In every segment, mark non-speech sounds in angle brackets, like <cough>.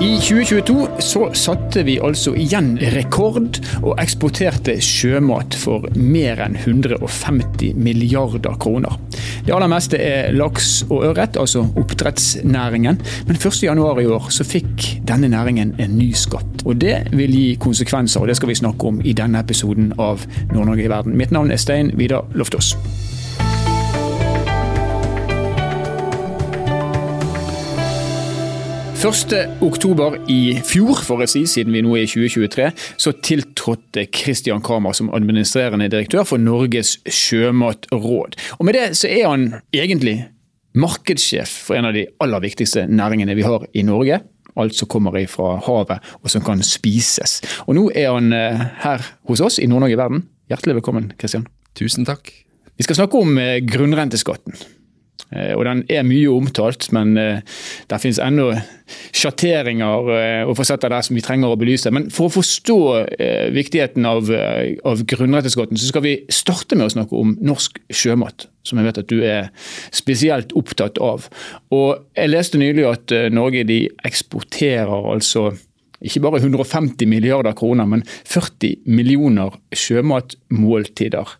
I 2022 så satte vi altså igjen rekord og eksporterte sjømat for mer enn 150 milliarder kroner. Det aller meste er laks og ørret, altså oppdrettsnæringen. Men 1.1 i år så fikk denne næringen en ny skatt. Og det vil gi konsekvenser, og det skal vi snakke om i denne episoden av Nord-Norge i verden. Mitt navn er Stein Vidar Loftaas. 1.10 i fjor, for å si, siden vi nå er i 2023, så tiltrådte Christian Kramer som administrerende direktør for Norges sjømatråd. Og Med det så er han egentlig markedssjef for en av de aller viktigste næringene vi har i Norge. Alt som kommer fra havet og som kan spises. Og Nå er han eh, her hos oss i Nord-Norge i verden. Hjertelig velkommen, Christian. Tusen takk. Vi skal snakke om eh, grunnrenteskatten. Eh, og Den er mye omtalt, men eh, det finnes ennå sjatteringer eh, og fasetter der som vi trenger å belyse. Men for å forstå viktigheten av, av grunnrettighetsgodten, så skal vi starte med å snakke om norsk sjømat. Som jeg vet at du er spesielt opptatt av. Og Jeg leste nylig at Norge de eksporterer altså ikke bare 150 milliarder kroner, men 40 millioner sjømatmåltider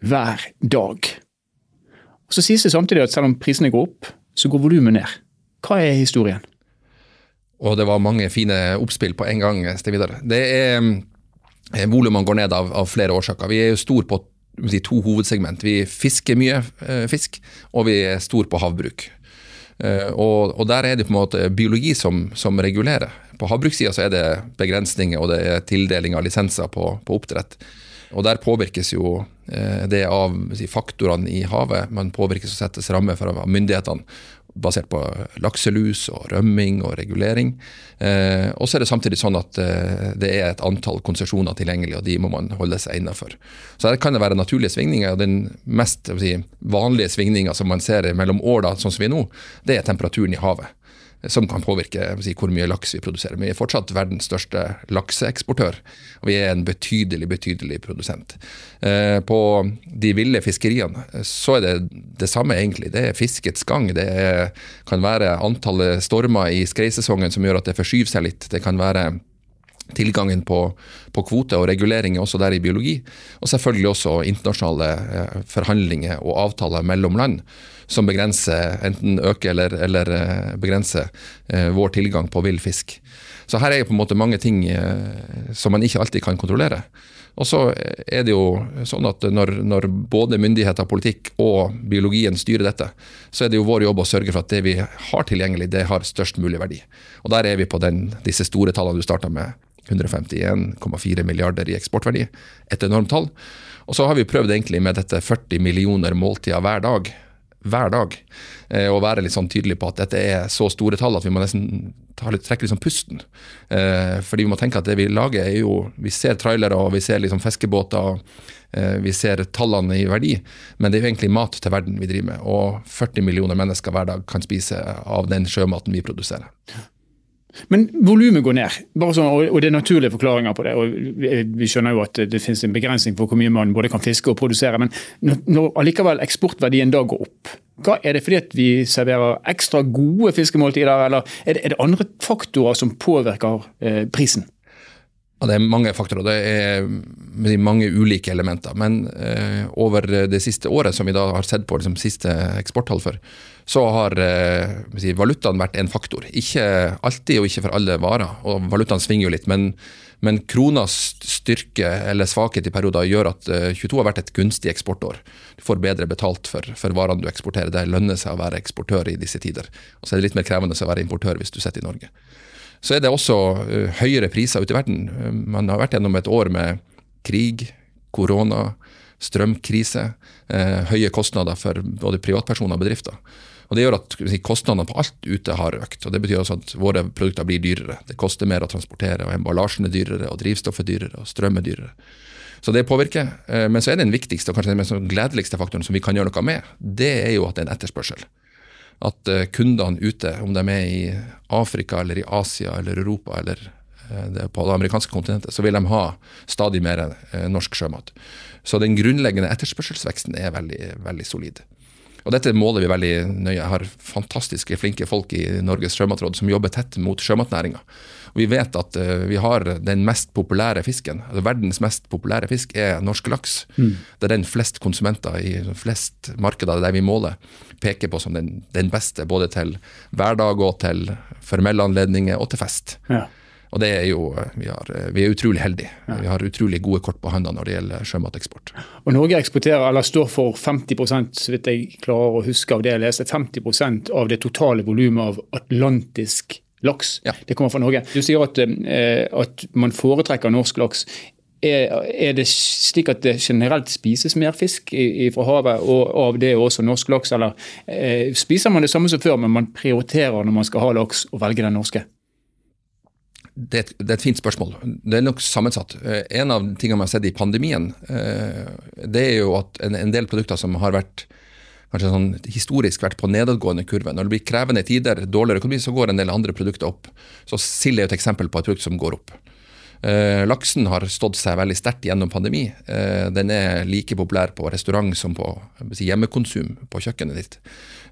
hver dag. Og Så sies det samtidig at selv om prisene går opp, så går volumet ned. Hva er historien? Og det var mange fine oppspill på en gang, Stevidar. Det er eh, Volumene går ned av, av, flere årsaker. Vi er jo stor på de to hovedsegment. Vi fisker mye eh, fisk, og vi er stor på havbruk. Eh, og, og, der er det på en måte biologi som, som regulerer. På havbrukssida er det begrensninger og det er tildeling av lisenser på, på oppdrett. Og Der påvirkes jo eh, det av faktorene i havet. Man påvirkes og settes rammer fra myndighetene basert på lakselus og rømming og regulering. Eh, og så er det samtidig sånn at eh, det er et antall konsesjoner tilgjengelig, og de må man holde seg innafor. Så her kan det være naturlige svingninger. og Den mest vanlige svingninga som man ser mellom år, da, sånn som vi er nå, det er temperaturen i havet som kan påvirke si, hvor mye laks vi produserer. Men vi er fortsatt verdens største lakseeksportør, og vi er en betydelig betydelig produsent. Eh, på de ville fiskeriene så er det det samme, egentlig. Det er fiskets gang. Det er, kan være antallet stormer i skreisesongen som gjør at det forskyver seg litt. Det kan være tilgangen på, på kvote og reguleringer også der i biologi. Og selvfølgelig også internasjonale eh, forhandlinger og avtaler mellom land som begrenser, enten øker eller, eller eh, begrenser eh, vår tilgang på vill fisk. Så her er det på en måte mange ting som man ikke alltid kan kontrollere. Og så er det jo sånn at når, når, både myndigheter, politikk og biologien styrer dette, så er det jo vår jobb å sørge for at det vi har tilgjengelig, det har størst mulig verdi. Og der er vi på den, disse store tallene du starta med. 151,4 milliarder i eksportverdi. Et enormt tall. Og så har vi prøvd egentlig med dette 40 millioner måltider hver dag hver dag. å og være litt sånn tydelig på at dette er så store tall at vi må nesten litt, trekke liksom pusten. Eh, fordi vi må tenke at det vi lager er jo Vi ser trailere og vi ser liksom fiskebåter. Eh, vi ser tallene i verdi, men det er jo egentlig mat til verden vi driver med. Og 40 millioner mennesker hver dag kan spise av den sjømaten vi produserer. Men volumet går ned, sånn, og det er naturlige forklaringer på det. og Vi skjønner jo at det finnes en begrensning for hvor mye man både kan fiske og produsere. Men når allikevel eksportverdien da går opp, hva er det fordi at vi serverer ekstra gode fiskemåltider, eller er det, er det andre faktorer som påvirker eh, prisen? Ja, Det er mange faktorer, det er mange ulike elementer. Men eh, over det siste året, som vi da har sett på liksom, siste eksporttall for, så har eh, valutaen vært en faktor. Ikke alltid og ikke for alle varer. og Valutaen svinger jo litt. men men kronas styrke eller svakhet i perioder gjør at 22 eh, har vært et gunstig eksportår. Du får bedre betalt for, for varene du eksporterer. Det lønner seg å være eksportør i disse tider. Og så er det litt mer krevende å være importør hvis du sitter i Norge. Så er det også uh, høyere priser ute i verden. Uh, man har vært gjennom et år med krig, korona, strømkrise, uh, høye kostnader for både privatpersoner og bedrifter. Og Det gjør at kostnadene på alt ute har økt. og Det betyr også at våre produkter blir dyrere. Det koster mer å transportere, og emballasjen er dyrere, og drivstoff er dyrere, og strøm er dyrere. Så det påvirker. Men så er den viktigste og kanskje den mest gledeligste faktoren som vi kan gjøre noe med, det er jo at det er en etterspørsel at eh, kundene ute, om de er i Afrika eller i Asia eller Europa eller eh, på det amerikanske kontinentet, så vil de ha stadig mer eh, norsk sjømat. Så den grunnleggende etterspørselsveksten er veldig, veldig solid. Og Dette måler vi veldig nøye. Jeg har fantastiske, flinke folk i Norges sjømatråd som jobber tett mot sjømatnæringa. Vi vet at vi har den mest populære fisken. altså Verdens mest populære fisk er norsk laks. Mm. Det er den flest konsumenter i flest markeder der vi måler, peker på som den, den beste. Både til hverdag og til formelle anledninger og til fest. Ja. Og det er jo, vi, har, vi er utrolig heldige. Ja. Vi har utrolig gode kort på hånda når det gjelder sjømateksport. Og Norge eksporterer, eller står for 50 så vidt jeg klarer å huske av det jeg leste, 50% av det totale volumet av atlantisk laks. Ja. Det kommer fra Norge. Du sier at, eh, at man foretrekker norsk laks. Er, er, det slik at det generelt spises mer fisk i, fra havet, og av det også norsk laks? Eller eh, spiser man det samme som før, men man prioriterer når man skal ha laks, å velge den norske? Det, det, er et fint spørsmål. Det er nok sammensatt. Eh, en av tingene vi har sett i pandemien, eh, det er jo at en, en del produkter som har vært kanskje sånn historisk vært på nedadgående kurve. Når det blir krevende tider, dårligere økonomi, så går en del andre produkter opp. Så sild er et eksempel på et produkt som går opp. Eh, laksen har stått seg veldig sterkt gjennom pandemi. Eh, den er like populær på restaurant som på hjemmekonsum på kjøkkenet ditt.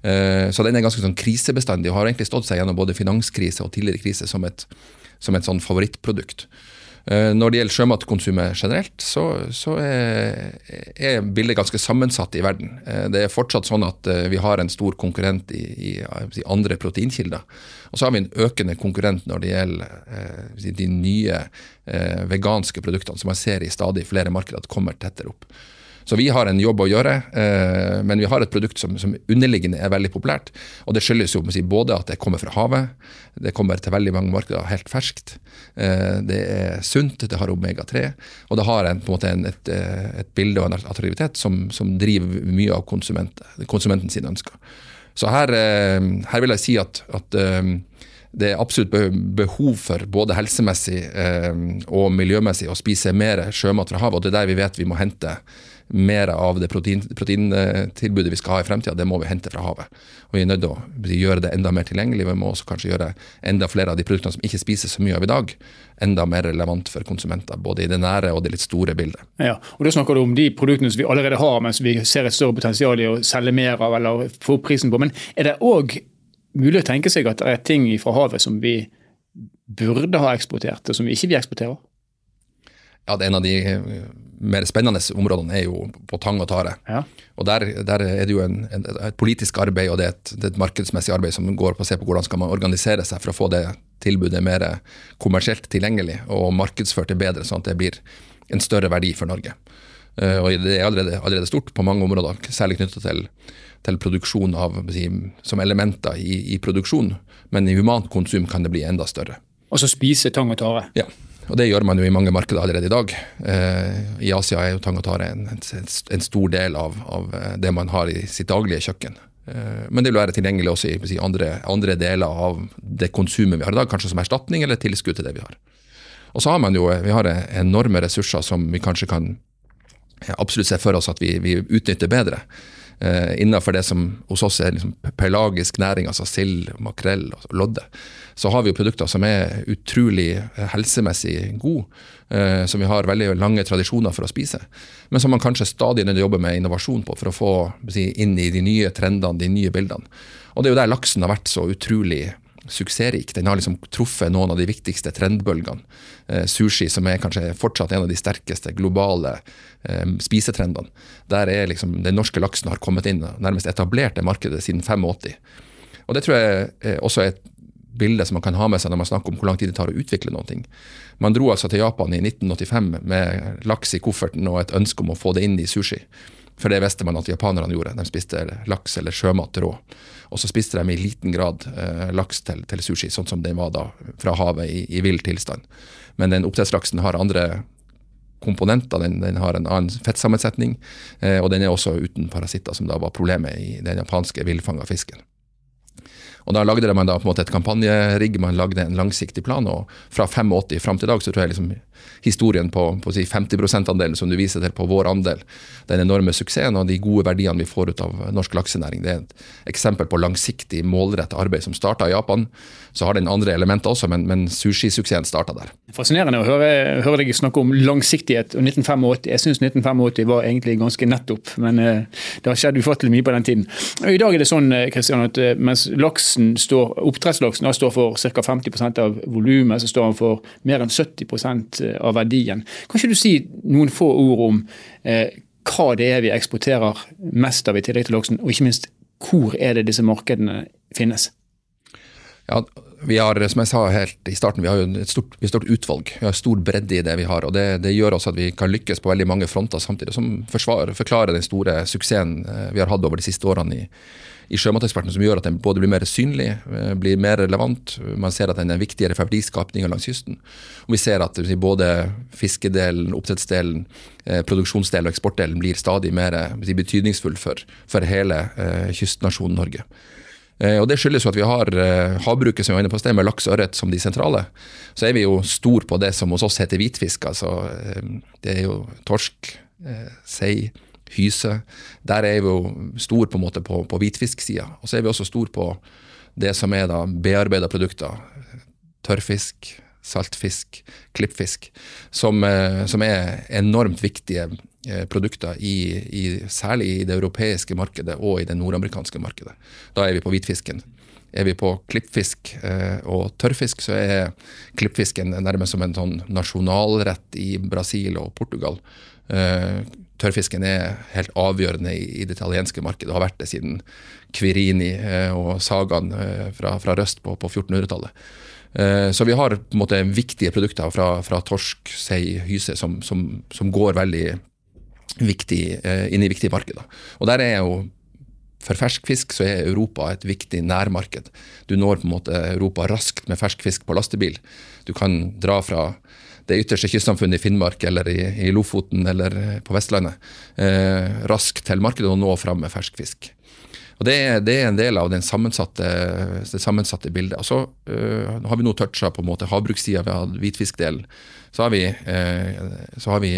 Eh, så den er ganske sånn krisebestandig og har egentlig stått seg gjennom både finanskrise og tidligere krise som et, som et sånn favorittprodukt. Eh, når det gjelder sjømatkonsumet generelt, så, så er, er, bildet ganske sammensatt i verden. Eh, det er fortsatt sånn at eh, vi har en stor konkurrent i, i i andre proteinkilder. Og så har vi en økende konkurrent når det gjelder de nye veganske produktene, som man ser i stadig flere markeder at kommer tettere opp. Så vi har en jobb å gjøre, eh, men vi har et produkt som, som underliggende er veldig populært. Og det skyldes jo både at det kommer fra havet, det kommer til veldig mange markeder helt ferskt. Eh, det er sunt, det har omega-3, og det har en, på en måte en, et, eh, et, bilde og en attraktivitet som, som driver mye av konsumenten sine ønsker. Så her, her, vil jeg si at, at det er absolutt behov for både helsemessig og miljømessig å spise mer sjømat fra havet, og det er der vi vet vi må hente mer av det protein, proteintilbudet vi skal ha i fremtida, det må vi hente fra havet. Og Vi er nødt til å gjøre det enda mer tilgjengelig. Vi må også kanskje gjøre enda flere av de produktene som ikke spises så mye av i dag, enda mer relevant for konsumenter. Både i det nære og det litt store bildet. Ja, og Da snakker du om de produktene som vi allerede har, men som vi ser et større potensial i å selge mer av eller få prisen på. Men er det òg mulig å tenke seg at det er ting fra havet som vi burde ha eksportert, og som vi ikke vil eksporterer? Ja, det er en av de mer spennende områdene er jo på tang og tare. Ja. Og der, der, er det jo en, en, et politisk arbeid og det er, et, det er, et, markedsmessig arbeid som går på å se på hvordan skal man organisere seg for å få det tilbudet mer kommersielt tilgjengelig og markedsført det bedre, sånn at det blir en større verdi for Norge. Uh, og Det er allerede, allerede, stort på mange områder, særlig knyttet til, til produksjon av, som elementer i, i produksjon, men i humant konsum kan det bli enda større. Og så spise tang og tare? Ja. Og Det gjør man jo i mange markeder allerede i dag. Eh, I Asia er jo tang og tare en, en, stor del av, av, eh, det man har i sitt daglige kjøkken. Eh, men det vil være tilgjengelig også i andre, andre, deler av det konsumet vi har i dag, kanskje som erstatning eller tilskudd til det vi har. Og så har man jo vi har enorme ressurser som vi kanskje kan absolutt se for oss at vi, vi utnytter bedre innenfor det som hos oss er liksom pelagisk næring, altså sild, makrell og lodde, så har vi jo produkter som er utrolig eh, helsemessig gode, eh, som vi har veldig lange tradisjoner for å spise, men som man kanskje stadig nødvendig jobber med innovasjon på for å få si, inn i de nye trendene, de nye bildene. Og det er jo der laksen har vært så utrolig suksessrik. Den har liksom truffet noen av de viktigste trendbølgene. Eh, sushi, som er kanskje fortsatt en av de sterkeste globale eh, spisetrendene. Der er liksom den norske laksen har kommet inn nærmest etablert det markedet siden 85. Og Det tror jeg er også er et bilde som man kan ha med seg når man snakker om hvor lang tid det tar å utvikle noe. Man dro altså til Japan i 1985 med laks i kofferten og et ønske om å få det inn i sushi. For det visste man at japanerne gjorde. De spiste laks eller sjømat rå. Og så spiste de i liten grad eh, laks til, til, sushi, sånn som den var da fra havet i, i vill tilstand. Men den oppdrettslaksen har andre komponenter, den, den har en annen fettsammensetning, eh, og den er også uten parasitter, som da var problemet i den japanske villfanga fisken. Og Da lagde man da på en måte et kampanjerigg, man lagde en langsiktig plan. og Fra 85 fram til i dag så tror jeg liksom historien på, på si 50 %-andelen som du viser til på vår andel, den enorme suksessen og de gode verdiene vi får ut av norsk laksenæring. Det er et eksempel på langsiktig, målrettet arbeid som starta i Japan. Så har den andre elementer også, men, men sushisuksessen starta der. Fascinerende å høre, høre, deg snakke om langsiktighet og 1985. Jeg syns 1985 var egentlig ganske nettopp, men uh, det har skjedd ufattelig mye på den tiden. I dag er det sånn Kristian, at uh, mens laksen står, oppdrettslaksen står for ca. 50% av volumet, så står han for mer enn 70% av verdien. Kan ikke du si noen få ord om eh, hva det er vi eksporterer mest av i tillegg til laksen, og ikke minst hvor er det disse markedene finnes? Ja, vi har, som jeg sa helt i starten, vi har jo et stort, stort utvalg. Vi har stor bredde i det vi har. og det, det, gjør også at vi kan lykkes på veldig mange fronter samtidig, som forsvar, forklarer den store suksessen eh, vi har hatt over de siste årene i, i Sjømateksperten, som gjør at den både blir mer synlig, eh, blir mer relevant. Man ser at den er viktigere for verdiskapinga langs kysten. Og vi ser at både fiskedelen, oppdrettsdelen, eh, produksjonsdelen og eksportdelen blir stadig mer betydningsfull for, for hele kystnasjonen Norge. Eh, og Det skyldes jo at vi har eh, havbruket som vi var inne på sted, med laks og ørret som de sentrale. Så er vi jo stor på det som hos oss heter hvitfisk. altså eh, Det er jo torsk, sei, hyse. Der er vi jo stor på en på, på hvitfisksida. Og så er vi også stor på det som er da bearbeida produkter. Tørrfisk, saltfisk, klippfisk. Som, som er enormt viktige Eh, produkter, i, i, særlig i det europeiske markedet og i det nordamerikanske markedet. Da er vi på hvitfisken. Er vi på klippfisk eh, og tørrfisk, så er klippfisken nærmest som en sånn nasjonalrett i Brasil og Portugal. Eh, tørrfisken er helt avgjørende i, det italienske markedet, og har vært det siden Quirini eh, og sagaen eh, fra, fra, Røst på, på 1400-tallet. Eh, så vi har på en måte viktige produkter fra, fra torsk, sei, hyse som, som, som går veldig viktig, inn i viktige markeder. Og der er jo for fersk fisk så er Europa et viktig nærmarked. Du når på en måte Europa raskt med fersk fisk på lastebil. Du kan dra fra det ytterste kystsamfunnet i Finnmark eller i, i Lofoten eller på Vestlandet eh, raskt til markedet og nå fram med fersk fisk. Og det det er, en del av den sammensatte, det sammensatte bildet. Og så øh, har vi nå toucha på en måte havbrukssida, har hvitfiskdelen. Så har vi, øh, så har vi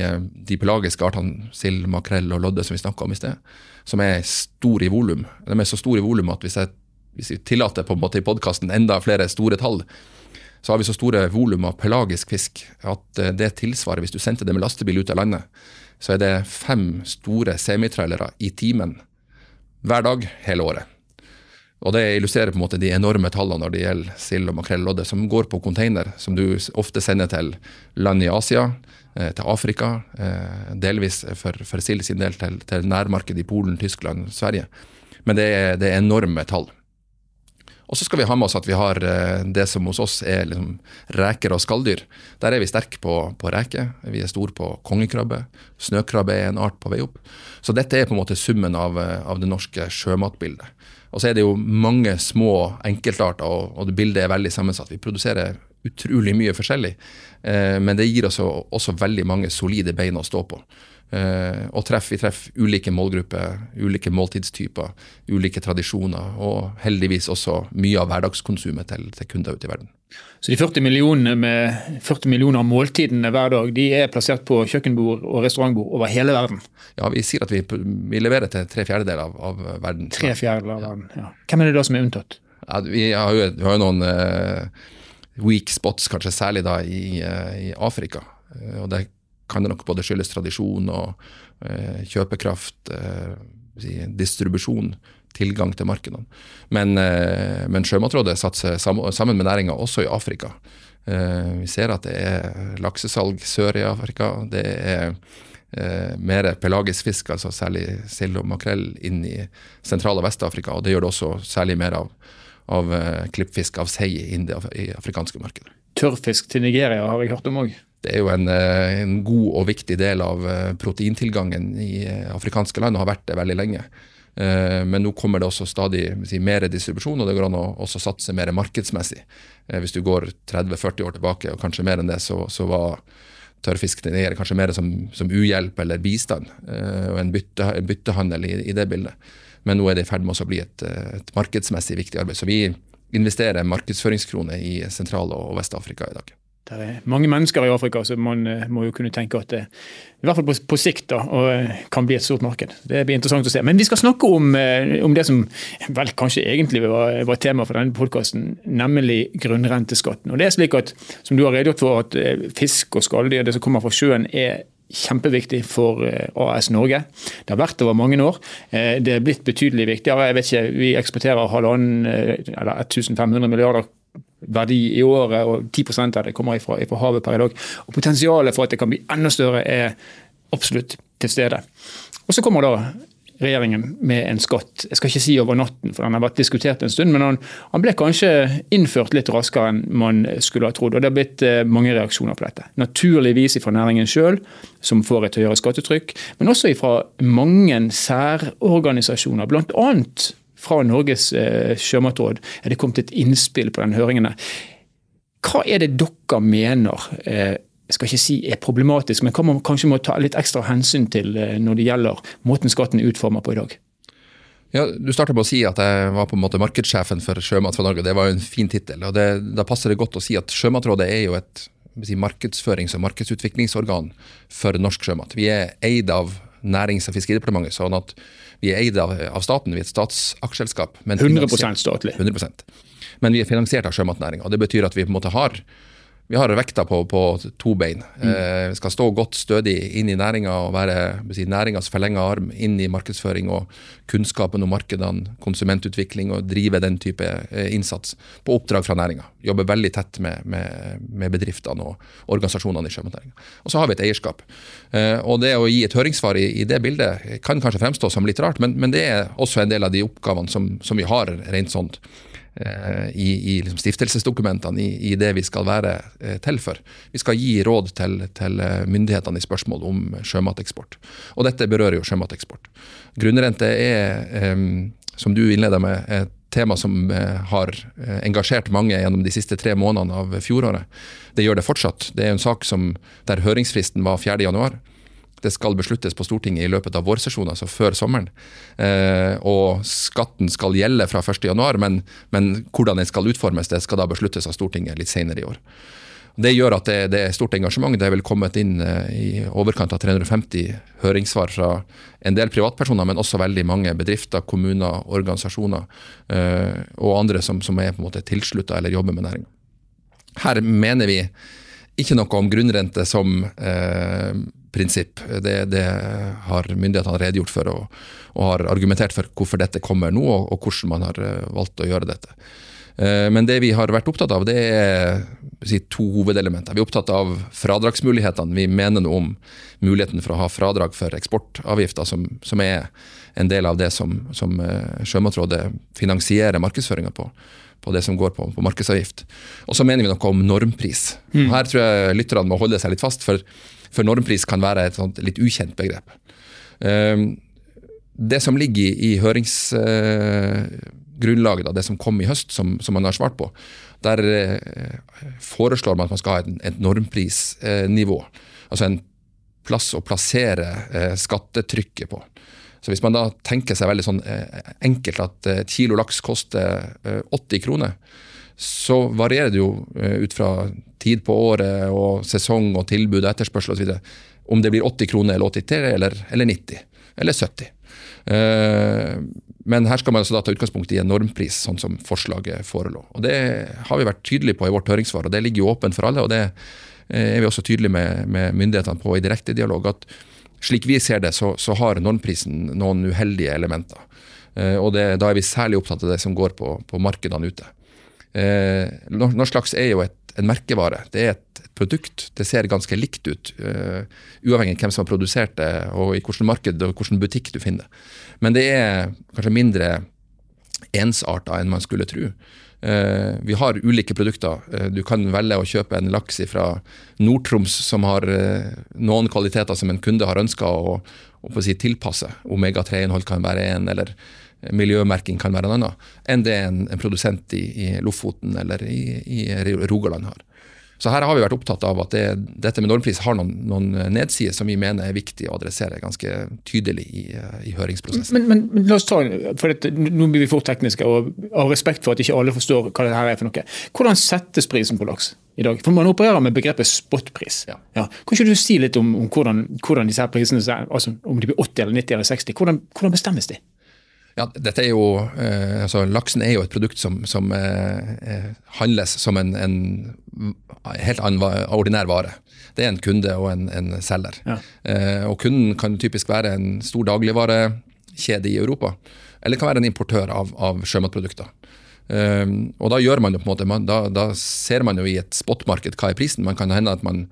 de pelagiske artene sild, makrell og lodde som vi snakka om i sted, som er store i volum. De er så store i volum at hvis jeg, hvis jeg tillater på en måte i podkasten enda flere store tall, så har vi så store volum av pelagisk fisk at det tilsvarer, hvis du sendte det med lastebil ut av landet, så er det fem store semitrailere i timen hver dag hele året. Og Det illustrerer på en måte de enorme tallene når det gjelder sild og makrell lodde, som går på container, som du ofte sender til land i Asia, eh, til Afrika, eh, delvis for, for sild sin del til, til nærmarkedet i Polen, Tyskland, Sverige. Men det er, det er enorme tall. Og så skal vi ha med oss at vi har eh, det som hos oss er liksom reker og skalldyr. Der er vi sterke på, på reker. Vi er store på kongekrabbe. Snøkrabbe er en art på vei opp. Så dette er på en måte summen av, eh, av det norske sjømatbildet. Og så er det jo mange små enkeltarter, og, og det bildet er veldig sammensatt. Vi produserer utrolig mye forskjellig, eh, men det gir oss også, også veldig mange solide bein å stå på. Uh, og treff, vi treffer ulike målgrupper, ulike måltidstyper, ulike tradisjoner. Og heldigvis også mye av hverdagskonsumet til, til kunder ute i verden. Så de 40 millionene med 40 millioner måltidene hver dag de er plassert på kjøkkenbord og restaurantbord over hele verden? Ja, vi sier at vi, vi leverer til tre fjerdedeler av, av, verden. Tre fjerdedeler av verden, ja. Hvem er det da som er unntatt? Ja, vi, har jo, vi har jo noen uh, weak spots, kanskje særlig da i, uh, i Afrika. og det kan det nok både skyldes tradisjon og eh, kjøpekraft, eh, distribusjon, tilgang til markedene. Men, eh, men Sjømatrådet satser sammen med næringa også i Afrika. Eh, vi ser at det er laksesalg sør i Afrika. Det er eh, mer pelagisk fisk, altså særlig sild og makrell, inn i sentral- og Vest-Afrika. Og det gjør det også særlig mer av, av eh, klippfisk, av sei, inn i afrikanske markedet. Tørrfisk til Nigeria har jeg hørt om òg? Det er jo en, eh, en, god og viktig del av eh, proteintilgangen i eh, afrikanske land og har vært det veldig lenge. Men nå kommer det også stadig si, mer distribusjon, og det går an å også satse mer markedsmessig. Hvis du går 30-40 år tilbake, og kanskje mer enn det, så, så var tørrfisk kanskje mer som, som uhjelp eller bistand, og en, bytte, en byttehandel i, i, det bildet. Men nå er det i ferd med å bli et, et markedsmessig viktig arbeid. Så vi investerer markedsføringskroner i Sentral- og Vest-Afrika i dag. Det er mange mennesker i Afrika, så man eh, må jo kunne tenke at det i hvert fall på, på sikt da, eh, kan bli et stort marked. Det blir interessant å se. Men vi skal snakke om, eh, om det som vel kanskje egentlig var, var tema for denne podkasten, nemlig grunnrenteskatten. Og det er slik at, Som du har redegjort for, at fisk og skalldyr, det som kommer fra sjøen, er kjempeviktig for AS Norge. Det har vært over mange år. Det er blitt betydelig viktigere. Jeg vet ikke, Vi eksporterer halvannen, eller 1500 milliarder verdi i året, og 10 av det kommer fra, fra havet per i dag. Og Potensialet for at det kan bli enda større er absolutt til stede. Og Så kommer da regjeringen med en skatt. Jeg skal ikke si over natten, for den har vært diskutert en stund, men han, han ble kanskje innført litt raskere enn man skulle ha trodd. og Det har blitt eh, mange reaksjoner på dette. Naturligvis fra næringen sjøl, som får et høyere skattetrykk, men også fra mange særorganisasjoner. Blant annet fra Norges eh, sjømatråd er det kommet et innspill på den høringen. Hva er det dere mener eh, jeg skal ikke si er problematisk, men hva man kanskje må ta litt ekstra hensyn til eh, når det gjelder måten skatten er utformet på i dag? Ja, Du starta med å si at jeg var på en måte markedssjefen for Sjømat fra Norge. Det var jo en fin tittel. Da passer det godt å si at Sjømatrådet er jo et si, markedsførings- og markedsutviklingsorgan for norsk sjømat. Vi er eid av Nærings- og fiskeridepartementet. sånn at vi er eid av, av staten, vi er et statsaksjeselskap. 100% statlig. 100%. Men vi er finansiert av sjømatnæringa. Det betyr at vi på en måte har vi har vekta på, på to bein. Mm. Eh, vi skal stå godt stødig inn i næringa og være si, næringas forlenga arm inn i markedsføring og kunnskapen om markedene, konsumentutvikling og drive den type eh, innsats på oppdrag fra næringa. Jobbe veldig tett med, med, med bedriftene og organisasjonene i sjømatnæringa. Og så har vi et eierskap. Eh, og det å gi et høringssvar i, i, det bildet kan kanskje fremstå som litt rart, men, men, det er også en del av de oppgavene som, som vi har rent sånt i, i liksom stiftelsesdokumentene, i, i, det vi skal være eh, til for. Vi skal gi råd til, til, eh, myndighetene i spørsmål om sjømateksport. Og dette berører jo sjømateksport. Grunnrente er, som du innleda med, et tema som har engasjert mange gjennom de siste tre månedene av fjoråret. Det gjør det fortsatt. Det er en sak som, der høringsfristen var 4.1 det skal besluttes på Stortinget i løpet av vårsesjonen, altså før sommeren. Eh, og skatten skal gjelde fra 1.1, men, men hvordan den skal utformes, det skal da besluttes av Stortinget litt senere i år. Det gjør at det, det er stort engasjement. Det er vel kommet inn eh, i overkant av 350 høringssvar fra en del privatpersoner, men også veldig mange bedrifter, kommuner, organisasjoner eh, og andre som, som er på en måte tilslutta eller jobber med næringa. Her mener vi ikke noe om grunnrente som eh, prinsipp. Det, det har myndighetene redegjort for og, og, har argumentert for hvorfor dette kommer nå, og, og hvordan man har eh, valgt å gjøre dette. Eh, men det vi har vært opptatt av, det er si, to hovedelementer. Vi er opptatt av fradragsmulighetene. Vi mener noe om muligheten for å ha fradrag for eksportavgifter, som, som er en del av det som, som eh, Sjømatrådet finansierer markedsføringa på på det som går på, på markedsavgift. Og så mener vi noe om normpris. Mm. Her tror jeg lytterne må holde seg litt fast, for for normpris kan være et litt ukjent begrep. Ehm, det som ligger i, høringsgrunnlaget, det som kom i høst, som, som man har svart på, der eh, foreslår man at man skal ha et normprisnivå. Altså en plass å plassere eh, skattetrykket på. Så Hvis man da tenker seg veldig sånn eh, enkelt at et kilo laks koster 80 kroner, så varierer det jo ut fra tid på året og sesong og tilbud og etterspørsel osv. Om det blir 80 kroner eller 83 eller, eller 90 eller 70. Uh, eh, men her skal man altså da ta utgangspunkt i en normpris, sånn som forslaget forelå. Og Det har vi vært tydelige på i vårt høringssvar, og det ligger jo åpent for alle. og Det eh, er vi også tydelige med, med myndighetene på i direkte dialog. at Slik vi ser det, så, så har normprisen noen uheldige elementer. Og det, Da er vi særlig opptatt av det som går på, på markedene ute. Uh, norsk laks er jo et en merkevare. Det er et, produkt. Det ser ganske likt ut, uh, uavhengig av hvem som har produsert det, og i hvilket marked og hvilken butikk du finner det. Men det er kanskje mindre ensarta enn man skulle tro. Uh, vi har ulike produkter. Uh, du kan velge å kjøpe en laks fra Nord-Troms som har noen kvaliteter som en kunde har ønska å, å si, tilpasse. Omega-3-innhold kan være en, eller miljømerking kan være en annen, enn det en, en produsent i, i, Lofoten eller i, i, Rogaland har. Så her har vi vært opptatt av at det, dette med normpris har noen, noen, nedsider som vi mener er viktig å adressere ganske tydelig i, i høringsprosessen. Men, men, men, la oss ta, for dette, Nå blir vi fort tekniske, og av respekt for at ikke alle forstår hva dette er for noe. Hvordan settes prisen på laks i dag? For Man opererer med begrepet spotpris. Ja. Ja. Kan ikke du si litt om, om hvordan, hvordan, disse her prisene, altså om de blir 80 eller 90 eller 60, hvordan, hvordan bestemmes de? Ja, dette er jo, eh, altså Laksen er jo et produkt som, som eh, eh handles som en, en, helt annen ordinær vare. Det er en kunde og en, en selger. Ja. Eh, og Kunden kan typisk være en stor dagligvarekjede i Europa, eller kan være en importør av, av sjømatprodukter. Eh, og Da gjør man jo på en måte, man, da, da, ser man jo i et spotmarked hva er prisen. Man kan hende at man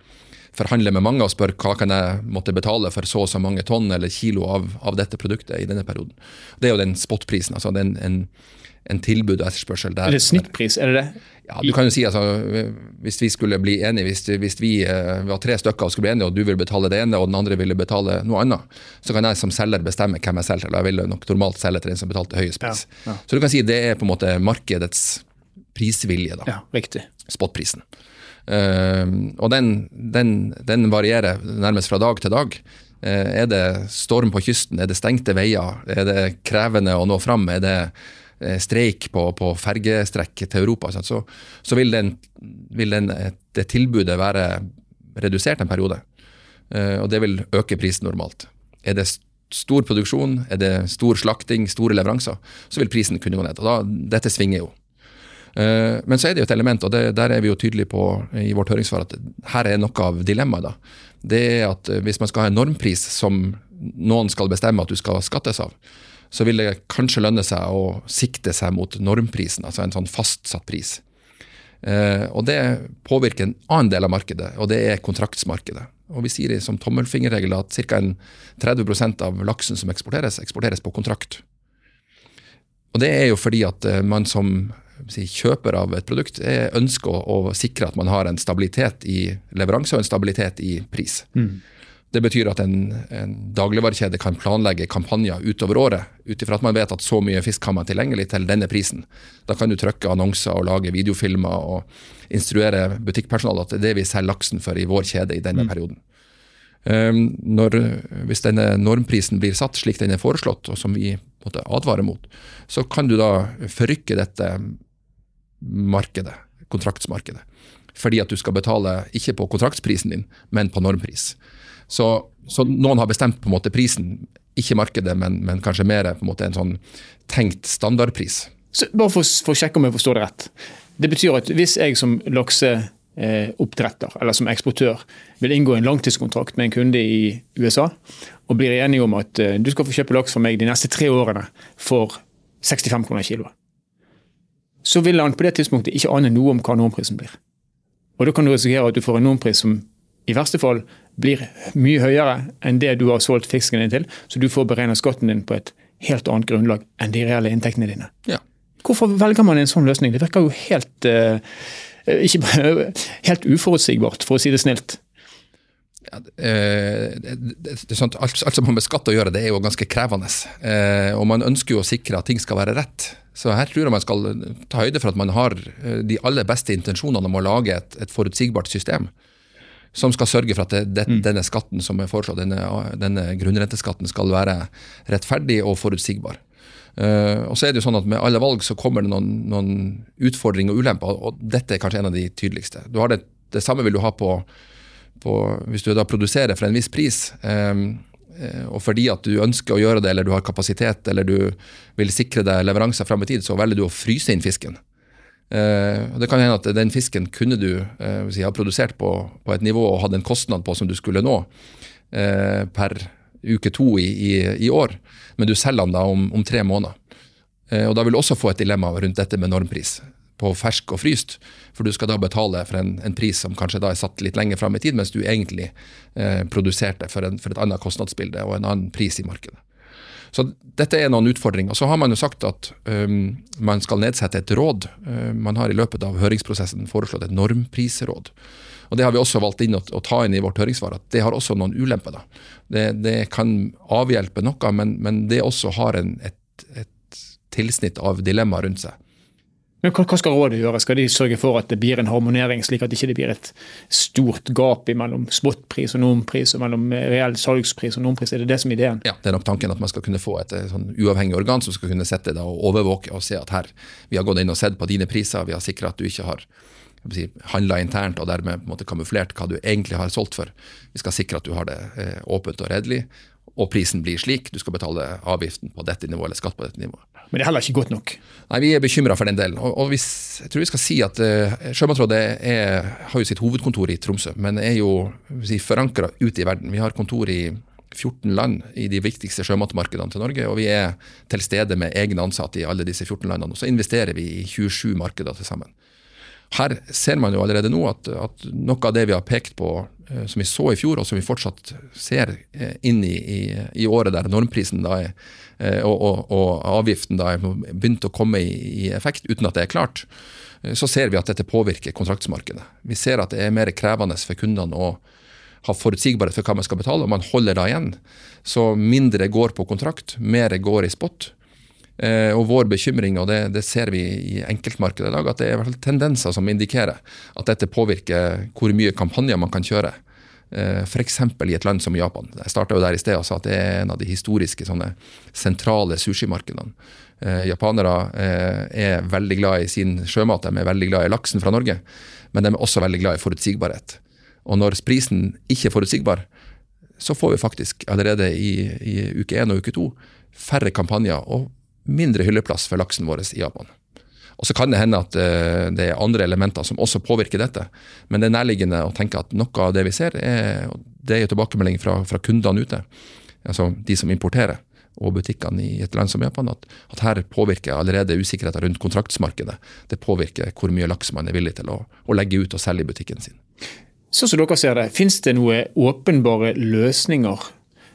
forhandler med mange og spør hva kan jeg måtte betale for så og så mange tonn eller kilo av, av dette produktet i denne perioden. Det er jo den spotprisen. altså den, en, en tilbud og etterspørsel. Der, er det snittpris, er det det? Ja, du kan jo si altså, Hvis vi skulle bli enige, hvis, hvis vi uh, var tre stykker og skulle bli enige, og du ville betale det ene og den andre ville betale noe annet, så kan jeg som selger bestemme hvem jeg selger til. Jeg ville nok normalt selge til den som betalte høyest pris. Ja, ja. Så du kan si det er på en måte markedets prisvilje. da. Ja, riktig. Spotprisen. Uh, og den, den, den, varierer nærmest fra dag til dag. Uh, er det storm på kysten, er det stengte veier, er det krevende å nå fram, er det uh, streik på, på fergestrekk til Europa, så, så vil, den, vil den, det tilbudet være redusert en periode. Eh, og det vil øke prisen normalt. Er det stor produksjon, er det stor slakting, store leveranser, så vil prisen kunne gå ned. Og da, Dette svinger jo. Eh, men så er det jo et element, og det, der er vi jo tydelige på i vårt høringssvar, at her er noe av dilemmaet. Det er at eh, hvis man skal ha en normpris som noen skal bestemme at du skal skattes av, så vil det kanskje lønne seg å sikte seg mot normprisen, altså en sånn fastsatt pris. Eh, og Det påvirker en annen del av markedet, og det er kontraktsmarkedet. Og Vi sier som tommelfingerregel at ca. 30% av laksen som eksporteres, eksporteres på kontrakt. Og Det er jo fordi at man som si, kjøper av et produkt ønsker å, å, sikre at man har en stabilitet i leveranse og en stabilitet i pris. Mm. Det betyr at en, en dagligvarekjede kan planlegge kampanjer utover året, ut ifra at man vet at så mye fisk har man tilgjengelig til denne prisen. Da kan du trykke annonser og lage videofilmer og instruere butikkpersonal at det er det vi selger laksen for i vår kjede i denne mm. perioden. Um, når, hvis denne normprisen blir satt slik den er foreslått, og som vi måtte advare mot, så kan du da forrykke dette markedet, kontraktsmarkedet. Fordi at du skal betale ikke på kontraktsprisen din, men på normpris. Så, så noen har bestemt på en måte prisen, ikke markedet, men, men kanskje mer på en måte en sånn tenkt standardpris. Så bare for, for, å sjekke om jeg forstår det rett. Det betyr at hvis jeg som lakseoppdretter eller som eksportør vil inngå en langtidskontrakt med en kunde i USA, og blir enige om at eh, du skal få kjøpe laks fra meg de neste tre årene for 65 kroner kiloet så vil han på det tidspunktet ikke ane noe om hva normprisen blir. Og Da kan du risikere at du får en normpris som i verste fall blir mye høyere enn det du har solgt fisken din til, så du får beregna skatten din på et helt annet grunnlag enn de reelle inntektene dine. Ja. Hvorfor velger man en sånn løsning? Det virker jo helt, uh, ikke, <laughs> helt uforutsigbart, for å si det snilt. Ja, det, det, det, alt, alt, som har med skatt å gjøre, det er jo ganske krevende. Eh, og man ønsker jo å sikre at ting skal være rett. Så her tror jeg man skal ta høyde for at man har eh, de aller beste intensjonene om å lage et, et forutsigbart system. Som skal sørge for at det, mm. denne skatten som er foreslått, denne, denne, grunnrenteskatten, skal være rettferdig og forutsigbar. Uh, og så er det jo sånn at Med alle valg så kommer det noen, noen utfordringer og ulemper, og dette er kanskje en av de tydeligste. Det, det, samme vil du ha på på, hvis du da produserer for en viss pris, eh, og fordi at du ønsker å gjøre det, eller du har kapasitet, eller du vil sikre deg leveranser fram i tid, så velger du å fryse inn fisken. Eh, det kan hende at den fisken kunne du eh, si, ha produsert på, på, et nivå og hatt en kostnad på som du skulle nå eh, per uke to i, i, i, år, men du selger den da om, om tre måneder. Eh, og Da vil du også få et dilemma rundt dette med normpris på fersk og fryst. For du skal da betale for en, en pris som kanskje da er satt litt lenger fram i tid, mens du egentlig eh, produserte for, en, for, et annet kostnadsbilde og en annen pris i markedet. Så dette er noen utfordringer. Så har man jo sagt at um, man skal nedsette et råd. Uh, man har i løpet av høringsprosessen foreslått et normprisråd. Og Det har vi også valgt inn å, ta inn i vårt høringssvar, at det har også noen ulemper. da. Det, det kan avhjelpe noe, men, men det også har en, et, et tilsnitt av dilemmaer rundt seg. Men hva, skal rådet gjøre? Skal de sørge for at det blir en harmonering, slik at det ikke blir et stort gap mellom spotpris og normpris, og mellom reell salgspris og normpris? Er det det som er ideen? Ja, det er nok tanken at man skal kunne få et eh, sånn uavhengig organ som skal kunne sette det og overvåke og se at her, vi har gått inn og sett på dine priser, vi har sikra at du ikke har si, handla internt og dermed på en måte kamuflert hva du egentlig har solgt for. Vi skal sikre at du har det eh, åpent og redelig, og prisen blir slik. Du skal betale avgiften på dette nivået eller skatt på dette nivået. Men det er heller ikke godt nok? Nei, vi er bekymra for den delen. Og, og hvis, jeg tror vi skal si at uh, Sjømatrådet er, har jo sitt hovedkontor i Tromsø, men er jo si, forankra ute i verden. Vi har kontor i 14 land i de viktigste sjømatmarkedene til Norge, og vi er til stede med egne ansatte i alle disse 14 landene. Og så investerer vi i 27 markeder til sammen. Her ser man jo allerede nå at, at noe av det vi har pekt på Eh, som vi så i fjor, og som vi fortsatt ser eh, inn i, i, i året der normprisen da er, eh, og, og, og, avgiften da er begynt å komme i, i, effekt uten at det er klart, så ser vi at dette påvirker kontraktsmarkedet. Vi ser at det er mer krevende for kundene å ha forutsigbarhet for hva man skal betale, og man holder da igjen. Så mindre går på kontrakt, mer går i spot. Eh, og vår bekymring, og det, det, ser vi i enkeltmarkedet i dag, at det er i hvert fall tendenser som indikerer at dette påvirker hvor mye kampanjer man kan kjøre. Eh, F.eks. i et land som Japan. Jeg starta der i sted og sa at det er en av de historiske sånne sentrale sushimarkedene. Eh, japanere er veldig glad i sin sjømat, de er veldig glad i laksen fra Norge, men de er også veldig glad i forutsigbarhet. Og når prisen ikke er forutsigbar, så får vi faktisk allerede i, i uke én og uke to færre kampanjer. og mindre hylleplass for laksen vår i Japan. Og Så kan det hende at uh, det er andre elementer som også påvirker dette. Men det er nærliggende å tenke at noe av det vi ser, er, det er jo tilbakemelding fra, fra, kundene ute. Altså de som importerer, og butikkene i et land som Japan. At, at her påvirker allerede usikkerheten rundt kontraktsmarkedet. Det påvirker hvor mye laks man er villig til å, å legge ut og selge i butikken sin. Sånn som dere ser det, Finnes det noen åpenbare løsninger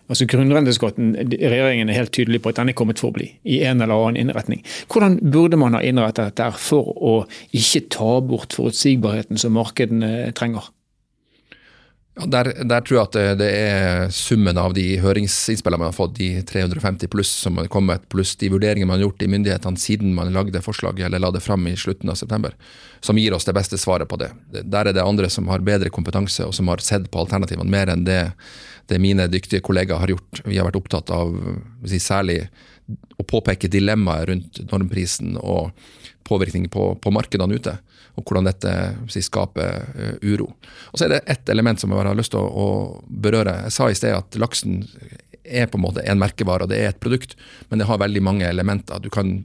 Altså Grunnrenteskatten, regjeringen er helt tydelig på at den er kommet for å bli, i en eller annen innretning. Hvordan burde man ha innrettet dette for å ikke ta bort forutsigbarheten som markedene trenger? Ja, der, der, tror jeg at det, det, er summen av de høringsinnspillene man har fått, de 350 pluss som har kommet, pluss de vurderingene man har gjort i myndighetene siden man lagde forslaget eller la det fram i slutten av september, som gir oss det beste svaret på det. Der er det andre som har bedre kompetanse og som har sett på alternativene mer enn det det mine dyktige kollegaer har gjort. Vi har vært opptatt av si, særlig å påpeke dilemmaet rundt normprisen og påvirkning på, på markedene ute, og hvordan dette si, skaper uh, uro. Og Så er det ett element som jeg har lyst til å, å, berøre. Jeg sa i sted at laksen er på en måte en merkevare, og det er et produkt, men det har veldig mange elementer. Du kan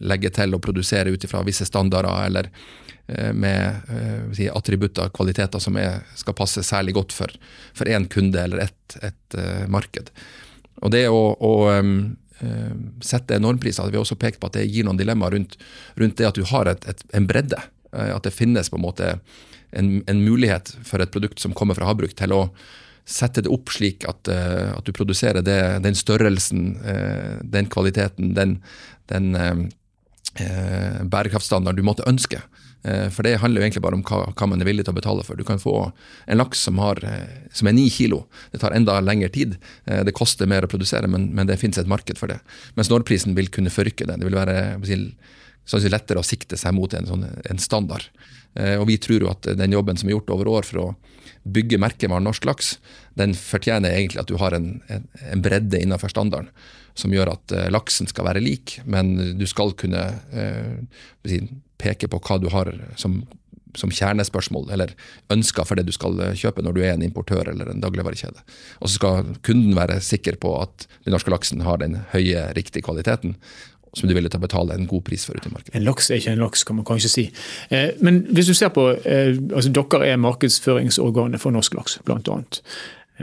legge til og produsere ut ifra visse standarder, eller uh, med uh, si, attributter, kvaliteter som er, skal passe særlig godt for én kunde eller ett et, marked. Og det å, å um, sette enormpriser. vi har også pekt på at det gir noen dilemmaer rundt, rundt det at du har et, et, en bredde. At det finnes på en måte en, en, mulighet for et produkt som kommer fra havbruk, til å sette det opp slik at, at du produserer det, den størrelsen, den kvaliteten, den, den bærekraftstandarden du måtte ønske. Eh, for det handler jo egentlig bare om hva, hva, man er villig til å betale for. Du kan få en laks som, har, eh, som er ni kilo. Det tar enda lengre tid. Eh, det koster mer å produsere, men, men det finnes et marked for det. Mens Nordprisen vil kunne forrykke det. Det vil være si, lettere å sikte seg mot en, sånn, en standard. Og vi tror jo at den jobben som er gjort over år for å bygge merkevaren norsk laks, den fortjener egentlig at du har en, en, bredde innenfor standarden som gjør at uh, laksen skal være lik, men du skal kunne eh, peke på hva du har som, som, kjernespørsmål, eller ønsker for det du skal eh, kjøpe når du er en importør eller en dagligvarekjede. Og så skal kunden være sikker på at den norske laksen har den høye, riktige kvaliteten, som du er villig til betale en god pris for ute i markedet. En laks er ikke en laks, kan man kanskje si. Eh, men hvis du ser på, eh, altså Dere er markedsføringsorganet for norsk laks, bl.a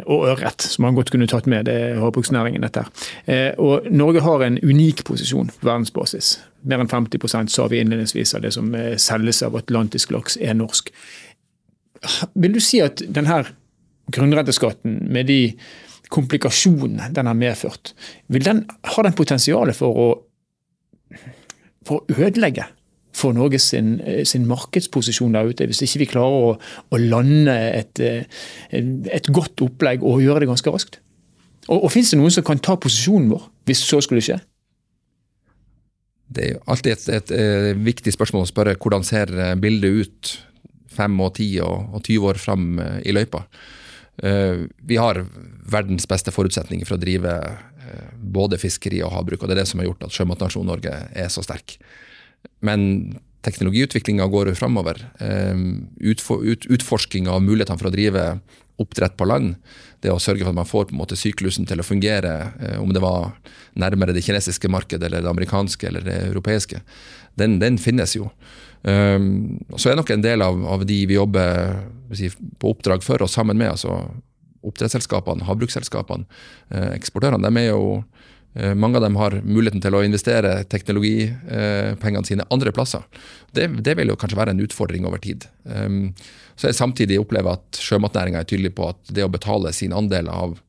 og ørret, som man godt kunne tatt med. Det er havbruksnæringen, dette. Eh, og Norge har en unik posisjon på verdensbasis. Mer enn 50% sa vi innledningsvis av det som selges av atlantisk laks, er norsk. Vil du si at denne grunnrenteskatten, med de komplikasjonene den har medført, den, har den potensialet for å, for å ødelegge for Norge sin, eh, sin, markedsposisjon der ute, hvis ikke vi klarer å, å lande et, eh, et, godt opplegg og gjøre det ganske raskt? Og, og Fins det noen som kan ta posisjonen vår, hvis så skulle skje? Det er alltid et, et, et, viktig spørsmål å spørre hvordan ser bildet ut fem og ti og, og 20 år fram i løypa. Vi har verdens beste forutsetninger for å drive både fiskeri og havbruk, og det er det som har gjort at sjømatnasjonen Norge er så sterk. Men teknologiutviklinga går jo framover. Utforsking av mulighetene for å drive oppdrett på land, det å sørge for at man får på en måte syklusen til å fungere, eh, om det var nærmere det kinesiske markedet eller det amerikanske eller det europeiske, den, den finnes jo. Um, så er nok en del av, av de vi jobber på oppdrag for og sammen med, altså oppdrettsselskapene, havbruksselskapene, eh, eksportørene, de er jo Eh, mange av dem har muligheten til å investere teknologipengene sine andre plasser. Det, det, vil jo kanskje være en utfordring over tid. Um, så jeg samtidig opplever at sjømatnæringa er tydelig på at det å betale sin andel av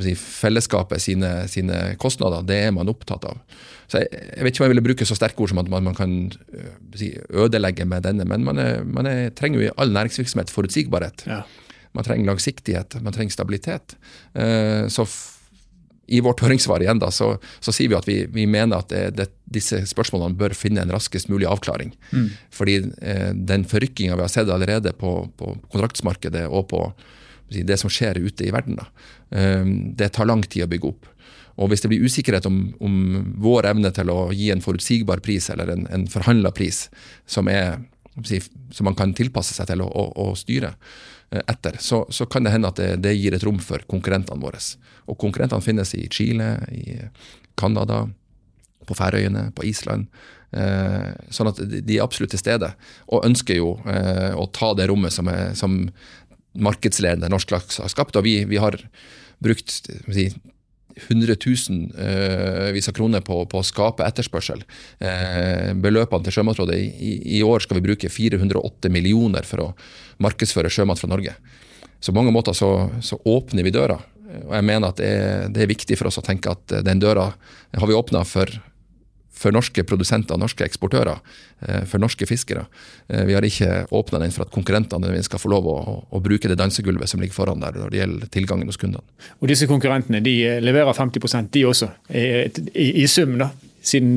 si, fellesskapet sine, sine, kostnader, det er man opptatt av. Så jeg, jeg, vet ikke om jeg ville bruke så sterke ord som at man, man kan eh, si, ødelegge med denne, men man, er, man er, trenger jo i all næringsvirksomhet forutsigbarhet. Ja. Man trenger langsiktighet, man trenger stabilitet. Uh, så i vårt <laughs> høringssvar igjen da, så, så sier vi at vi, vi mener at det, det, disse spørsmålene bør finne en raskest mulig avklaring. Mm. Fordi eh, den forrykkinga vi har sett allerede på, på kontraktsmarkedet og på det som skjer ute i verden, da, eh, det tar lang tid å bygge opp. Og Hvis det blir usikkerhet om, om vår evne til å gi en forutsigbar pris eller en, en forhandla pris som, er, som, man kan tilpasse seg til å, å, å styre, Eh, etter, så, så, kan det hende at det, det, gir et rom for konkurrentene våre. Og konkurrentene finnes i Chile, i Canada, på Færøyene, på Island. Eh, sånn at de er absolutt til stede, og ønsker jo eh, å ta det rommet som, er, som markedsledende norsk laks har skapt. Og vi, vi har brukt 100 000 vis av kroner på, på, å skape etterspørsel. Eh, beløpene til Sjømatrådet i, i, år skal vi bruke 408 millioner for å markedsføre sjømat fra Norge. Så på mange måter så, så åpner vi døra. Og jeg mener at det er, det er, viktig for oss å tenke at den døra har vi åpna for for norske produsenter, norske eksportører, eh, for norske fiskere. Eh, vi har ikke åpna den for at konkurrentene skal få lov å, å, bruke det dansegulvet som ligger foran der når det gjelder tilgangen hos kundene. Og Disse konkurrentene de eh, leverer 50% de også, i, i sum? da? Siden,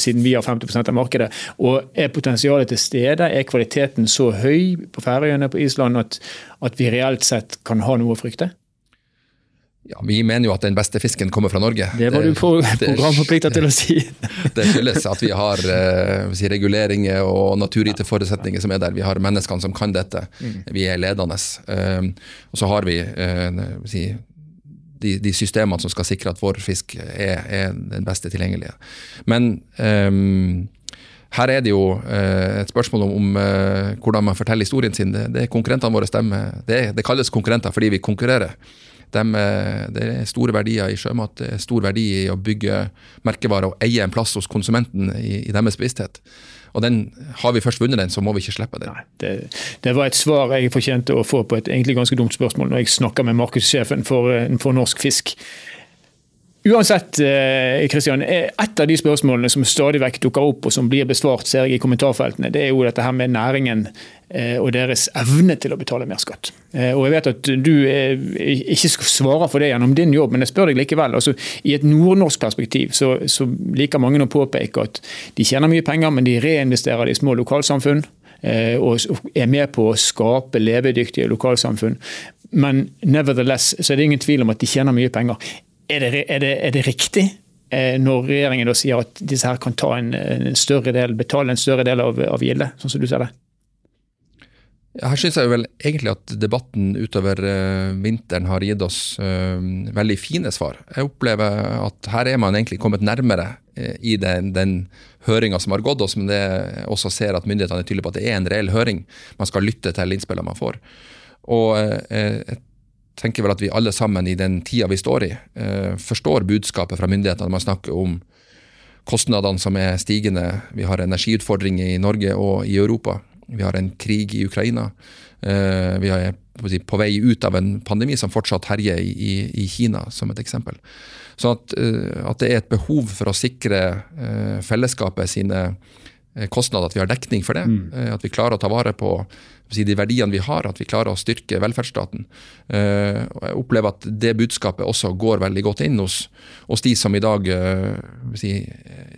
siden, vi har 50% av markedet. Og Er potensialet til stede? Er kvaliteten så høy på Færøyene på Island at, at vi reelt sett kan ha noe å frykte? Ja, Vi mener jo at den beste fisken kommer fra Norge. Det var du på <laughs> programforplikta til å si. <laughs> det skyldes at vi har uh, si, reguleringer og naturgitte forutsetninger som er der. Vi har menneskene som kan dette. Mm. Vi er ledende. Uh, og så har vi uh, si, de, de, systemene som skal sikre at vår fisk er, er den beste tilgjengelige. Men um, her er det jo eh, et spørsmål om, hvordan man forteller historien sin. Det, det er konkurrentene våre stemmer. Det, det, kalles konkurrenter fordi vi konkurrerer. De, det er store verdier i sjømat. Det er stor verdi i å bygge merkevarer og eie en plass hos konsumenten i, i deres bevissthet. Og den, Har vi først vunnet den, så må vi ikke slippe den. Nei, det, det, var et svar jeg fortjente å få på et egentlig ganske dumt spørsmål når jeg snakka med markedssjefen for, eh, for Norsk Fisk. Uansett, Kristian, eh, et av de spørsmålene som stadig vekk dukker opp og som blir besvart ser jeg i kommentarfeltene, det er jo dette her med næringen eh, og deres evne til å betale mer skatt. Eh, og Jeg vet at du ikke svarer for det gjennom din jobb, men jeg spør deg likevel. Altså, I et nordnorsk perspektiv så, så liker mange å påpeke at de tjener mye penger, men de reinvesterer i små lokalsamfunn og er med på å skape levedyktige lokalsamfunn. Men nevertheless så er det ingen tvil om at de tjener mye penger. Er det, er det, er det riktig eh, når regjeringen da sier at disse her kan ta en, en større del, betale en større del av, av gildet, sånn som du ser det? Her syns jeg vel egentlig at debatten utover uh, vinteren har gitt oss uh, veldig fine svar. Jeg opplever at her er man egentlig kommet nærmere i den, den høringa som har gått oss, men det også ser at myndighetene er tydelige på at det er en reell høring. Man skal lytte til innspillene man får. Og et tenker vel at vi alle sammen i den tida vi står i, eh, forstår budskapet fra myndighetene. Man snakker om kostnadene som er stigende. Vi har energiutfordringer i Norge og i Europa. Vi har en krig i Ukraina. Eh, vi er på vei ut av en pandemi som fortsatt herjer i, Kina, som et eksempel. Så at, eh, at, det er et behov for å sikre fellesskapet sine kostnad, at vi har dekning for det. Mm. At vi klarer å ta vare på de verdiene vi har, at vi klarer å styrke velferdsstaten. Jeg opplever at det budskapet også går veldig godt inn hos, hos de som i dag si,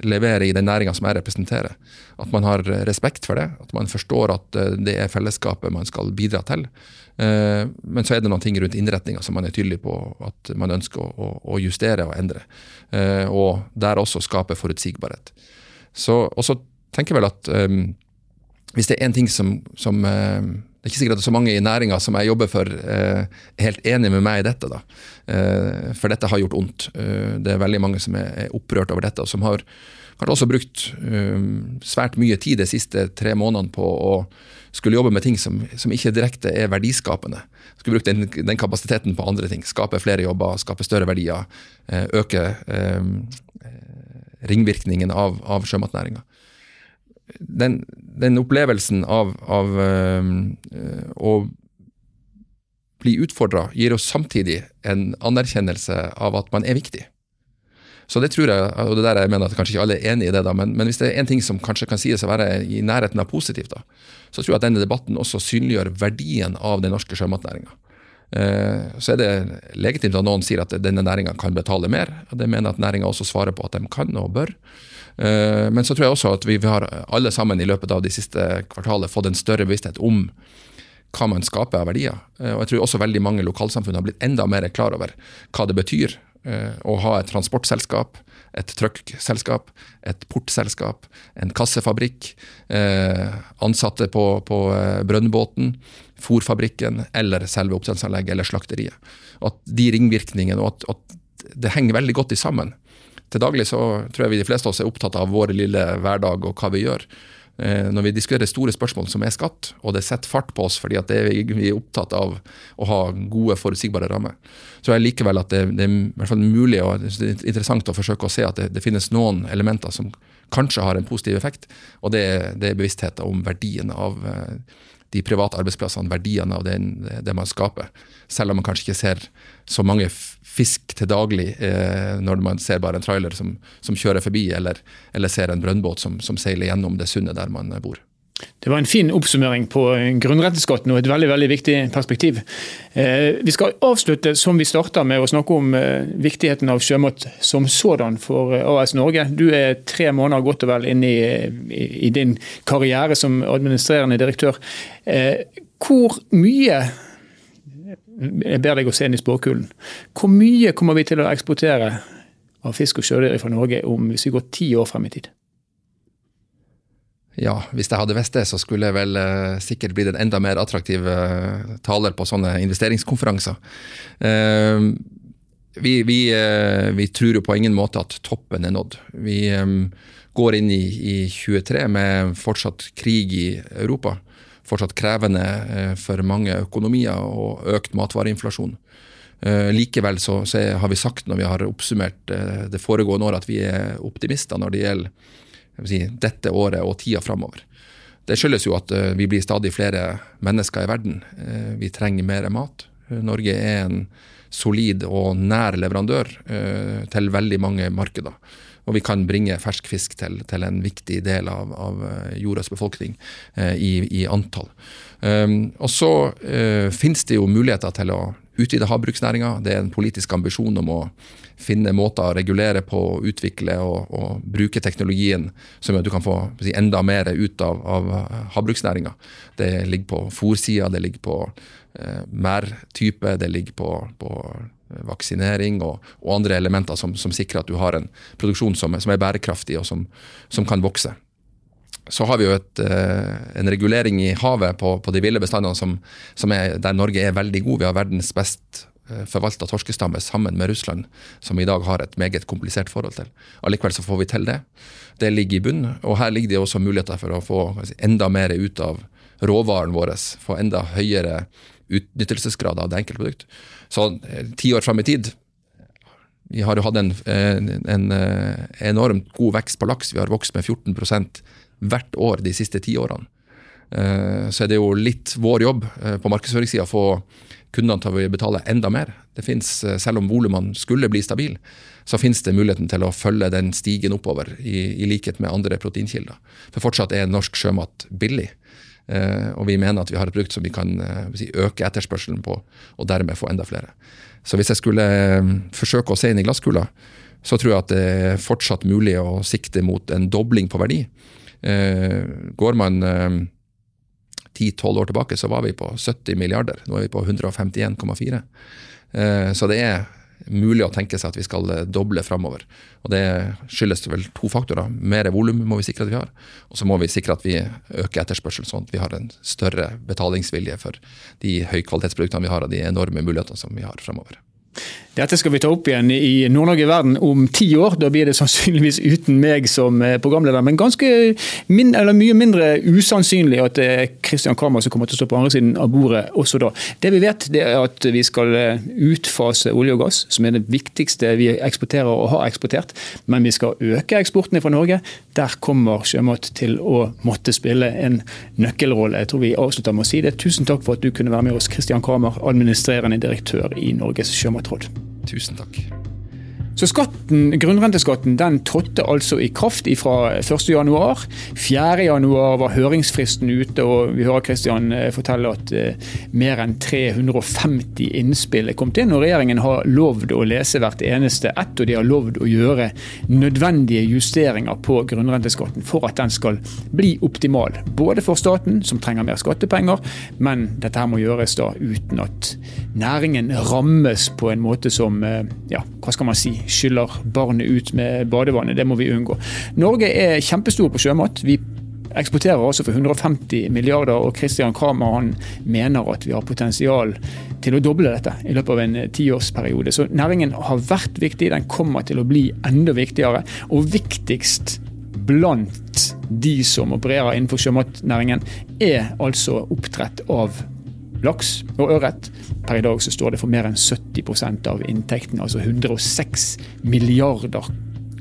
leverer i den næringa som jeg representerer. At man har respekt for det, at man forstår at det er fellesskapet man skal bidra til. Eh, men så er det noen ting rundt innretninga som man er tydelig på at man ønsker å, å justere og endre. Eh, og der også skape forutsigbarhet. Så, og så tenker vel at um, hvis det er en ting som, som uh, Det er ikke sikkert at det er så mange i næringa som jeg jobber for, uh, er helt enig med meg i dette. da. Uh, for dette har gjort vondt. det er veldig mange som er, er opprørt over dette, og som har kanskje også brukt svært mye tid de siste tre månedene på å skulle jobbe med ting som, som ikke direkte er verdiskapende. Skulle brukt den, den, kapasiteten på andre ting. Skape flere jobber, skape større verdier. Eh, øke eh, ringvirkningen av, av sjømatnæringa. Den, den, opplevelsen av, av øh, å bli utfordra gir oss samtidig en anerkjennelse av at man er viktig. Så det tror jeg, og det der jeg mener at kanskje ikke alle er enig i det, da, men, men hvis det er en ting som kanskje kan sies å være i nærheten av positivt, da, så tror jeg at denne debatten også synliggjør verdien av den norske sjømatnæringa. Eh, så er det legitimt at noen sier at denne næringa kan betale mer. og Det mener at næringa også svarer på at de kan og bør. Eh, men så tror jeg også at vi har alle sammen i løpet av de siste kvartalet fått en større bevissthet om hva man skaper av verdier. Eh, og jeg tror også veldig mange lokalsamfunn har blitt enda mer klar over hva det betyr Eh, å ha et transportselskap, et trøkkselskap, et portselskap, en kassefabrikk, ansatte på, på brønnbåten, fòrfabrikken eller selve oppdrettsanlegget eller slakteriet. At de ringvirkningene og at, at det henger veldig godt i sammen. Til daglig så tror jeg vi de fleste av oss er opptatt av vår lille hverdag og hva vi gjør. Eh, når vi diskuterer store spørsmål som er skatt, og det setter fart på oss fordi at er, vi er opptatt av å ha gode, forutsigbare rammer, så er det likevel at det, det er hvert fall mulig og interessant å forsøke å se at det, det, finnes noen elementer som kanskje har en positiv effekt, og det, det er bevisstheten om verdien av eh, de private arbeidsplassene, verdiene av den, det man skaper. Selv om man kanskje ikke ser så mange fisk til daglig eh, når man ser bare en trailer som, som kjører forbi, eller, eller, ser en brønnbåt som, som seiler gjennom det sundet der man bor. Det var en fin oppsummering på grunnrenteskatten og et veldig veldig viktig perspektiv. Eh, vi skal avslutte som vi starta med å snakke om eh, viktigheten av sjømat som sådan for eh, AS Norge. Du er tre måneder godt og vel inne i, i, i din karriere som administrerende direktør. Eh, hvor mye jeg ber deg å se inn i spåkulen. Hvor mye kommer vi til å eksportere av fisk og sjødyr fra Norge om hvis vi går ti år frem i tid? Ja, hvis jeg hadde visst det, så skulle jeg vel eh, sikkert blitt en enda mer attraktiv eh, taler på sånne investeringskonferanser. Eh, vi, vi, eh, vi, tror jo på ingen måte at toppen er nådd. Vi eh, går inn i, i 23 med fortsatt krig i Europa fortsatt krevende eh, for mange økonomier og økt matvareinflasjon. Eh, likevel så, så, har vi sagt når vi har oppsummert eh, det foregående året at vi er optimister når det gjelder si, dette året og tida framover. Det skyldes jo at vi blir stadig flere mennesker i verden. Vi trenger mer mat. Norge er en solid og nær leverandør til veldig mange markeder. Og vi kan bringe fersk fisk til, til en viktig del av, av eh, jordas befolkning eh, i, i, antall. Um, og så eh, finnes det jo muligheter til å utvide havbruksnæringa. Det er en politisk ambisjon om å finne måter å regulere på, utvikle og, og bruke teknologien som gjør at du kan få si, enda mer ut av, av havbruksnæringa. Det ligger på fòrsida, det ligger på eh, merdtype, det ligger på, på vaksinering og, og andre elementer som, som, sikrer at du har en produksjon som, som er bærekraftig og som, som, kan vokse. Så har vi jo et, eh, en regulering i havet på, på de ville bestandene er, der Norge er veldig god. Vi har verdens best eh, forvalta torskestamme sammen med Russland, som vi i dag har et meget komplisert forhold til. Allikevel så får vi til det. Det ligger i bunn, og her ligger det også muligheter for å få enda mer ut av råvaren vår. Få enda høyere utnyttelsesgrad av det enkelte produkt. Så eh, ti år fram i tid Vi har jo hatt en, en, eh, enormt god vekst på laks. Vi har vokst med 14 hvert år de siste ti årene. Eh, så er det jo litt vår jobb på markedsføringssida å få kundene til å betale enda mer. Det finnes, Selv om volumene skulle bli stabile, så finnes det muligheten til å følge den stigen oppover, i, i likhet med andre proteinkilder. For fortsatt er norsk sjømat billig. Eh, og vi mener at vi har et produkt som vi kan eh, si, øke etterspørselen på, og dermed få enda flere. Så hvis jeg skulle eh, forsøke å se inn i glasskula, så tror jeg at det er fortsatt mulig å sikte mot en dobling på verdi. Går man 10-12 år tilbake, så var vi på 70 milliarder. Nå er vi på 151,4. Så det er mulig å tenke seg at vi skal eh, doble framover. Og det skyldes vel to faktorer. Mer volum må vi sikre at vi har, og så må vi sikre at vi øker etterspørselen, sånn at vi har en større betalingsvilje for de høykvalitetsproduktene vi har, og de enorme mulighetene som vi har framover. Dette skal vi ta opp igjen i Nord-Norge i verden om ti år. Da blir det sannsynligvis uten meg som eh, programleder. Men ganske min, mye mindre usannsynlig at det er Christian Kramer som kommer til å stå på andre siden av bordet også da. Det vi vet, det er at vi skal eh, utfase olje og gass, som er det viktigste vi eksporterer og har eksportert. Men vi skal øke eksporten fra Norge. Der kommer sjømat til å måtte spille en nøkkelrolle. Jeg tror vi avslutter med å si det. Tusen takk for at du kunne være med oss, Christian Kramer, administrerende direktør i Norges sjømatråd. Tusen takk. Så skatten, Grunnrenteskatten den trådte altså i kraft fra 1.1. 4.1 var høringsfristen ute, og vi hører Kristian eh, fortelle at eh, mer enn 350 innspill er kommet inn. og Regjeringen har lovd å lese hvert eneste ett, og de har lovd å gjøre nødvendige justeringer på grunnrenteskatten for at den skal bli optimal. Både for staten, som trenger mer skattepenger, men dette her må gjøres da uten at næringen rammes på en måte som eh, ja, hva skal man si, skyller barnet ut med badevannet. Det må vi unngå. Norge er kjempestor på sjømat. Vi eksporterer altså for 150 milliarder, og Christian Kramer han mener at vi har potensial til å doble dette i løpet av en tiårsperiode. Så næringen har vært viktig, den kommer til å bli enda viktigere. Og viktigst blant de som opererer innenfor sjømatnæringen, er altså oppdrett av laks og ørret. Per i dag så står det for mer enn 70% av inntektene, altså 106 milliarder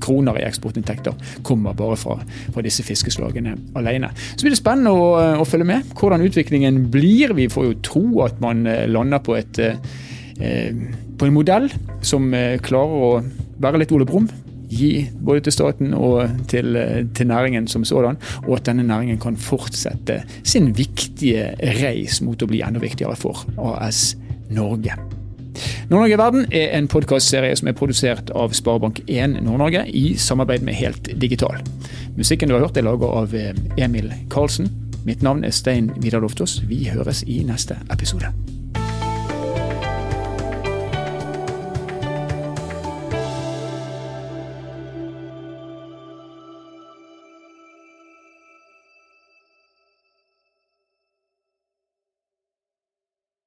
kroner i eksportinntekter kommer bare fra, fra, disse fiskeslagene alene. Så blir det spennende å, å, følge med hvordan utviklingen blir. Vi får jo tro at man eh, lander på, et, eh, på en modell som eh, klarer å være litt Ole Brumm gi både til staten og til, til, næringen som sådan, og at denne næringen kan fortsette sin viktige reis mot å bli enda viktigere for AS Norge. Nord-Norge Verden er en podkastserie som er produsert av Sparebank1 Nord-Norge i samarbeid med Helt Digital. Musikken du har hørt er laget av Emil Karlsen. Mitt navn er Stein Vidar Loftaas. Vi høres i neste episode.